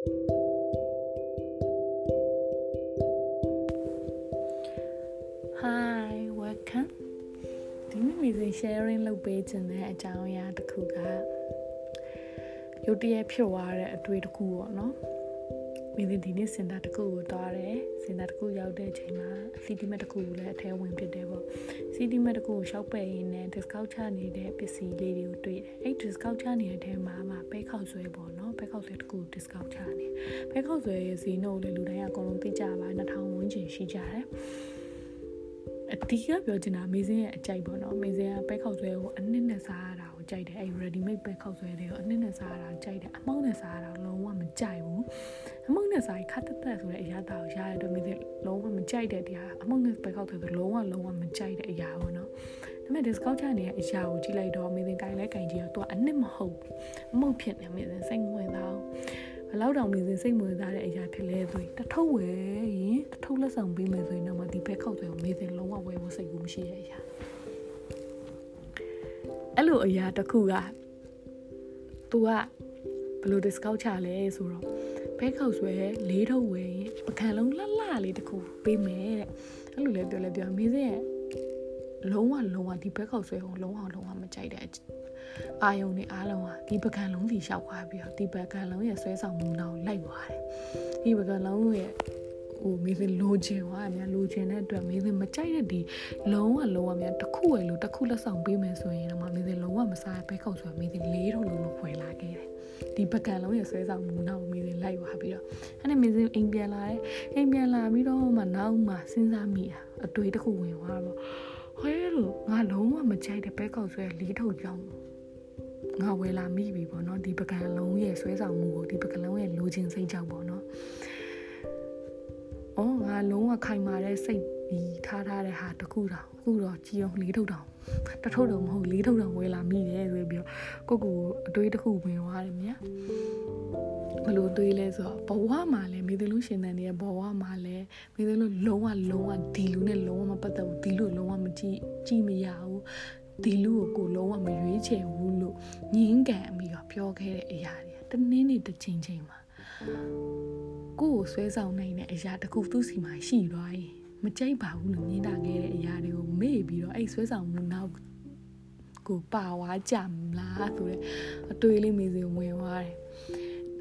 Hi welcome ဒီနေ့ music sharing လုပ်ပေးခြင်းတဲ့အကြောင်းအရာတစ်ခုကရုတ်တရက်ဖြစ်သွားတဲ့အတွေ့တစ်ခုပေါ့နော် မင်းဒီနေ့စင်တာတစ်ခုကိုတွားတယ်စင်တာတစ်ခုရောက်တဲ့အချိန်မှာ CD မက်တစ်ခုကိုလည်းအထဲဝင်ဖြစ်တယ်ပေါ့ CD မက်တစ်ခုကိုရှောက်ပယ်ရင်းနဲ့ discount ချနေတဲ့ပစ္စည်းလေးတွေကိုတွေ့တယ်အဲ့ discount ချနေတဲ့အထဲမှာမှပဲခောက်ဆွဲပေါ့နော်ပဲခောက်ဆွဲတစ်ခု discount ချနေပဲခောက်ဆွဲရဲ့ဈေးနှုန်းလည်းလူတိုင်းအကုန်လုံးသိကြပါ2000ဝန်းကျင်ရှိကြတယ်အတီးကပြောချင်တာမေးစင်းရဲ့အကြိုက်ပေါ့နော်မေးစင်းကပဲခောက်ဆွဲကိုအနစ်နဲ့စားရတာ ကိုကြိုက်တယ်အဲ့ ready made ပဲခောက်ဆွဲတွေကိုအနစ်နဲ့စားရတာကြိုက်တယ်အမောင်းနဲ့စားရတာလုံးဝမကြိုက်ဘူးအမောင်းနဲ့စားရင်ခတ်တက်တက်ဆိုတဲ့အရာတာကိုရရတဲ့မေးစင်းလုံးဝမကြိုက်တဲ့တရားအမောင်းနဲ့ပဲခောက်ဆွဲဆိုလုံးဝလုံးဝမကြိုက်တဲ့အရာပေါ့နော်ဒါပေမဲ့ discount ချနေတဲ့အရာကိုကြည့်လိုက်တော့မေးစင်းကင်လဲကင်ကြည့်တော့သူကအနစ်မဟုတ်အမုတ်ဖြစ်နေမေးစင်းစိတ်ဝင်သားဘလောက်တောင်နေစဉ်စိတ်ဝင်စားတဲ့အရာဖြစ်လဲဆိုရင်တထုပ်ဝယ်ရင်တထုပ်လက်ဆောင်ပေးမယ်ဆိုရင်တော့မဒီဘက်ခောက်တယ်မေးစဉ်လုံးဝဝယ်ဖို့စိတ်ကူးမရှိတဲ့အရာ အဲ့လိုအရာတစ်ခုက तू ကဘယ်လို discount ချလဲဆိုတော့ဘက်ခောက်ဆွဲလေးထုပ်ဝယ်ရင်ပကံလုံးလှလှလေးတစ်ခုပေးမယ်တဲ့အဲ့လိုလဲပြောလဲပြောမေးစဉ်ရဲ့လုံးဝလုံးဝဒီဘက်ခောက်ဆွဲကိုလုံးဝလုံးဝမကြိုက်တဲ့အာယုံတွေအားလုံးဟာဒီပကံလုံးစီလျှောက်သွားပြီးတော့ဒီပကံလုံးရဲ့ဆွဲဆောင်မှုနောက်လိုက်သွားတယ်ဒီပကံလုံးရဲ့ ဟိုမေးစလိုချင်ွားအများလိုချင်တဲ့အတွက်မေးစမကြိုက်တဲ့ဒီလုံးဝလုံးဝများတစ်ခုဝယ်လို့တစ်ခုလက်ဆောင်ပေးမယ်ဆိုရင်တော့မေးစလုံးဝမစားဘဲခောက်ဆိုမေးစလေးထုံလုံးလို့ဖွယ်လာခဲ့တယ်ဒီပကံလုံးရဲ့ဆွဲဆောင်မှုနောက်မေးစလိုက်သွားပြီးတော့အဲ့နဲ့မေးစအိမ်ပြန်လာတယ်အိမ်ပြန်လာပြီးတော့မှနောက်မှစဉ်းစားမိတာအတွေ့တစ်ခုဝင်သွားတော့ဟဲလို့ငါလုံးဝမကြိုက်တဲ့ဘဲခောက်ဆွဲလေးထုံကြောင်းငါဝယ်လာမိပြီပေါ့နော်ဒီပကံလုံးရဲ့ဆွဲဆောင်မှုကိုဒီပကံလုံးရဲ့လိုချင်စိတ်ကြောင့်ပေါ့နော်အော်ငါ လုံးဝခိုင်မာတဲ့စိတ်ပြီးထားထားတဲ့ဟာတခုတောင်အခုတော့ကြည်အောင်လေးထုတ်တောင်တထုတ်တော့မဟုတ်လေးထုတ်တောင်ဝယ်လာမိတယ်ဆိုပြီးတော့ကိုကိုအတွေးတစ်ခုဝင်သွားတယ်မြတ်ဘလို့တွေးလဲဆိုတော့ဘဝမှာလဲမိသလူရှင်တန်ရဲ့ဘဝမှာလဲမိသလူလုံးဝလုံးဝဒီလူနဲ့လုံးဝမပတ်သက်ဘူးဒီလူလုံးဝမကြည့်ကြည့်မရဘူးဒီလူကိုကိုလုံးဝမရွေးချယ်ဘူးလို့ညင်းကန်အမိကပြောခဲ့တဲ့အရာတွေတနင်းနေတစ်ချိန်ချိန်မှာ ကိုကိုဆွဲဆောင်နိုင်တဲ့အရာတခုသူ့စီမှာရှိသွားရင်မကြိုက်ပါဘူးလို့ညင်းတာခဲ့တဲ့အရာတွေကိုမေ့ပြီးတော့အဲ့ဆွဲဆောင်မှုနောက်ကိုပါဝါကြမလားဆိုတဲ့အတွေးလေးမေးစီဝင်သွားတယ်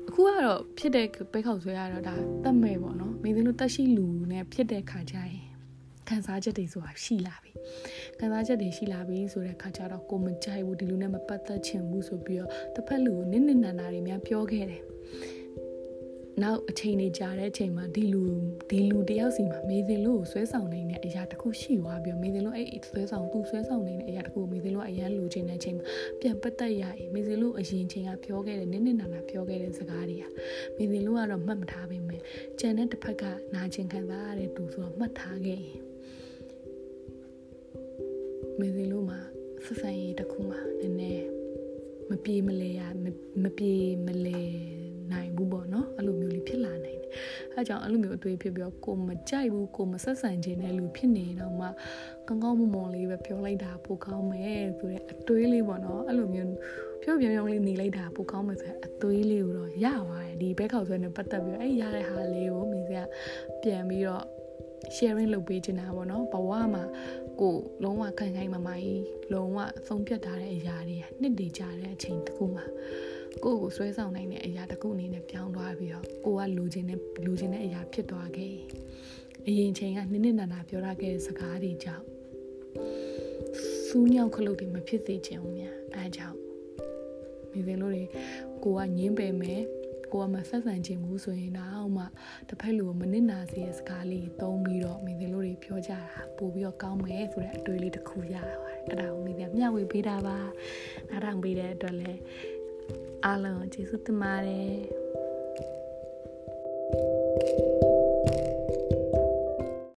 အခုကတော့ဖြစ်တဲ့ပဲခောက်ဆွဲရတော့ဒါတတ်မဲ့ပေါ့နော်မိသင်းတို့တက်ရှိလူနဲ့ဖြစ်တဲ့ခါကျရင်ခံစားချက်တွေဆိုတာရှိလာပြီခံစားချက်တွေရှိလာပြီဆိုတဲ့ခါကျတော့ကိုမကြိုက်ဘူးဒီလူနဲ့မပတ်သက်ချင်ဘူးဆိုပြီးတော့တစ်ဖက်လူကိုနစ်နစ်နာနာတွေများပြောခဲ့တယ် နောက်အချိန်နေကြာတဲ့အချိန်မှာဒီလူဒီလူတယောက်စီမှာမေသင်လို့ဆွဲဆောင်နေတဲ့အရာတစ်ခုရှိသွားပြီးမေသင်လို့အဲ့ဆွဲဆောင်သူဆွဲဆောင်နေတဲ့အရာတစ်ခုမေသင်လို့အရန်လူချင်းတဲ့အချိန်မှာပြန်ပတ်သက်ရရင်မေသင်လို့အရင်ချိန်ကပြောခဲ့တဲ့နစ်နစ်နာနာပြောခဲ့တဲ့စကားတွေကမေသင်လို့ကတော့မှတ်မထားပေမဲ့ကြံတဲ့တစ်ဖက်ကနာကျင်ခံစားရတဲ့သူဆိုတော့မှတ်ထားခဲ့ရင်မင်းစင်းလို့မှာဆက်ဆံရေးတစ်ခုမှာနည်းနည်းမပြေမလဲရမပြေမလဲ နိုင်ဘူးပေါ့နော်အဲ့လိုမျိုးလေးဖြစ်လာနိုင်တယ်အဲကြောင့်အဲ့လိုမျိုးအတွေ့ဖြစ်ပြီးတော့ကိုမကြိုက်ဘူးကိုမဆက်ဆံခြင်းတဲ့လူဖြစ်နေတော့မှကောင်းကောင်းမွန်မွန်လေးပဲပြောလိုက်တာပိုကောင်းမယ်ဆိုတဲ့အတွေးလေးပေါ့နော်အဲ့လိုမျိုးပြောပြောပြောလေးနေလိုက်တာပိုကောင်းမယ်ဆိုတဲ့အတွေးလေးကိုတော့ရပါတယ်ဒီဘက်ခေါက်ဆွဲနဲ့ပတ်သက်ပြီးတော့အဲ့ရတဲ့ဟာလေးကိုမိစကပြန်ပြီးတော့ sharing လုပ်ပေးချင်တာပေါ့နော်ဘဝမှာ ကိုလုံးဝခိုင်ခိုင်မာမာကြီးလုံးဝဆုံးဖြတ်ထားတဲ့အရာတွေနှစ်တည်ကြတဲ့အချိန်တခုမှာကိုကိုဆွဲဆောင်နိုင်တဲ့အရာတခုအနေနဲ့ပြောင်းသွားပြီးတော့ကိုကလိုချင်တဲ့လိုချင်တဲ့အရာဖြစ်သွားခဲ့အရင်ချိန်ကနစ်နစ်နာနာပြောရခဲ့တဲ့စကားတွေကြောင့်စူးညောက်ခလုတ်တွေမဖြစ်စေချင်ဘူးများအဲအကြောင်းမိခင်တို့တွေကိုကညင်းပယ်မယ် ကိုကမဆက်ဆံခြင်းဘူးဆိုရင်တော့မှတစ်ဖက်လူကိုမနစ်နာစေတဲ့စကားလေးသုံးပြီးတော့မိသင်တို့တွေပြောကြတာပို့ပြီးတော့ကောင်းမယ်ဆိုတဲ့အတွေ့အလေးတစ်ခုရတာပါတယ်အဲ့ဒါကိုမိသင်မျှဝေပေးတာပါနားထောင်ပေးတဲ့အတွက်လည်းအားလုံးကျေးဇူးတင်ပါတယ်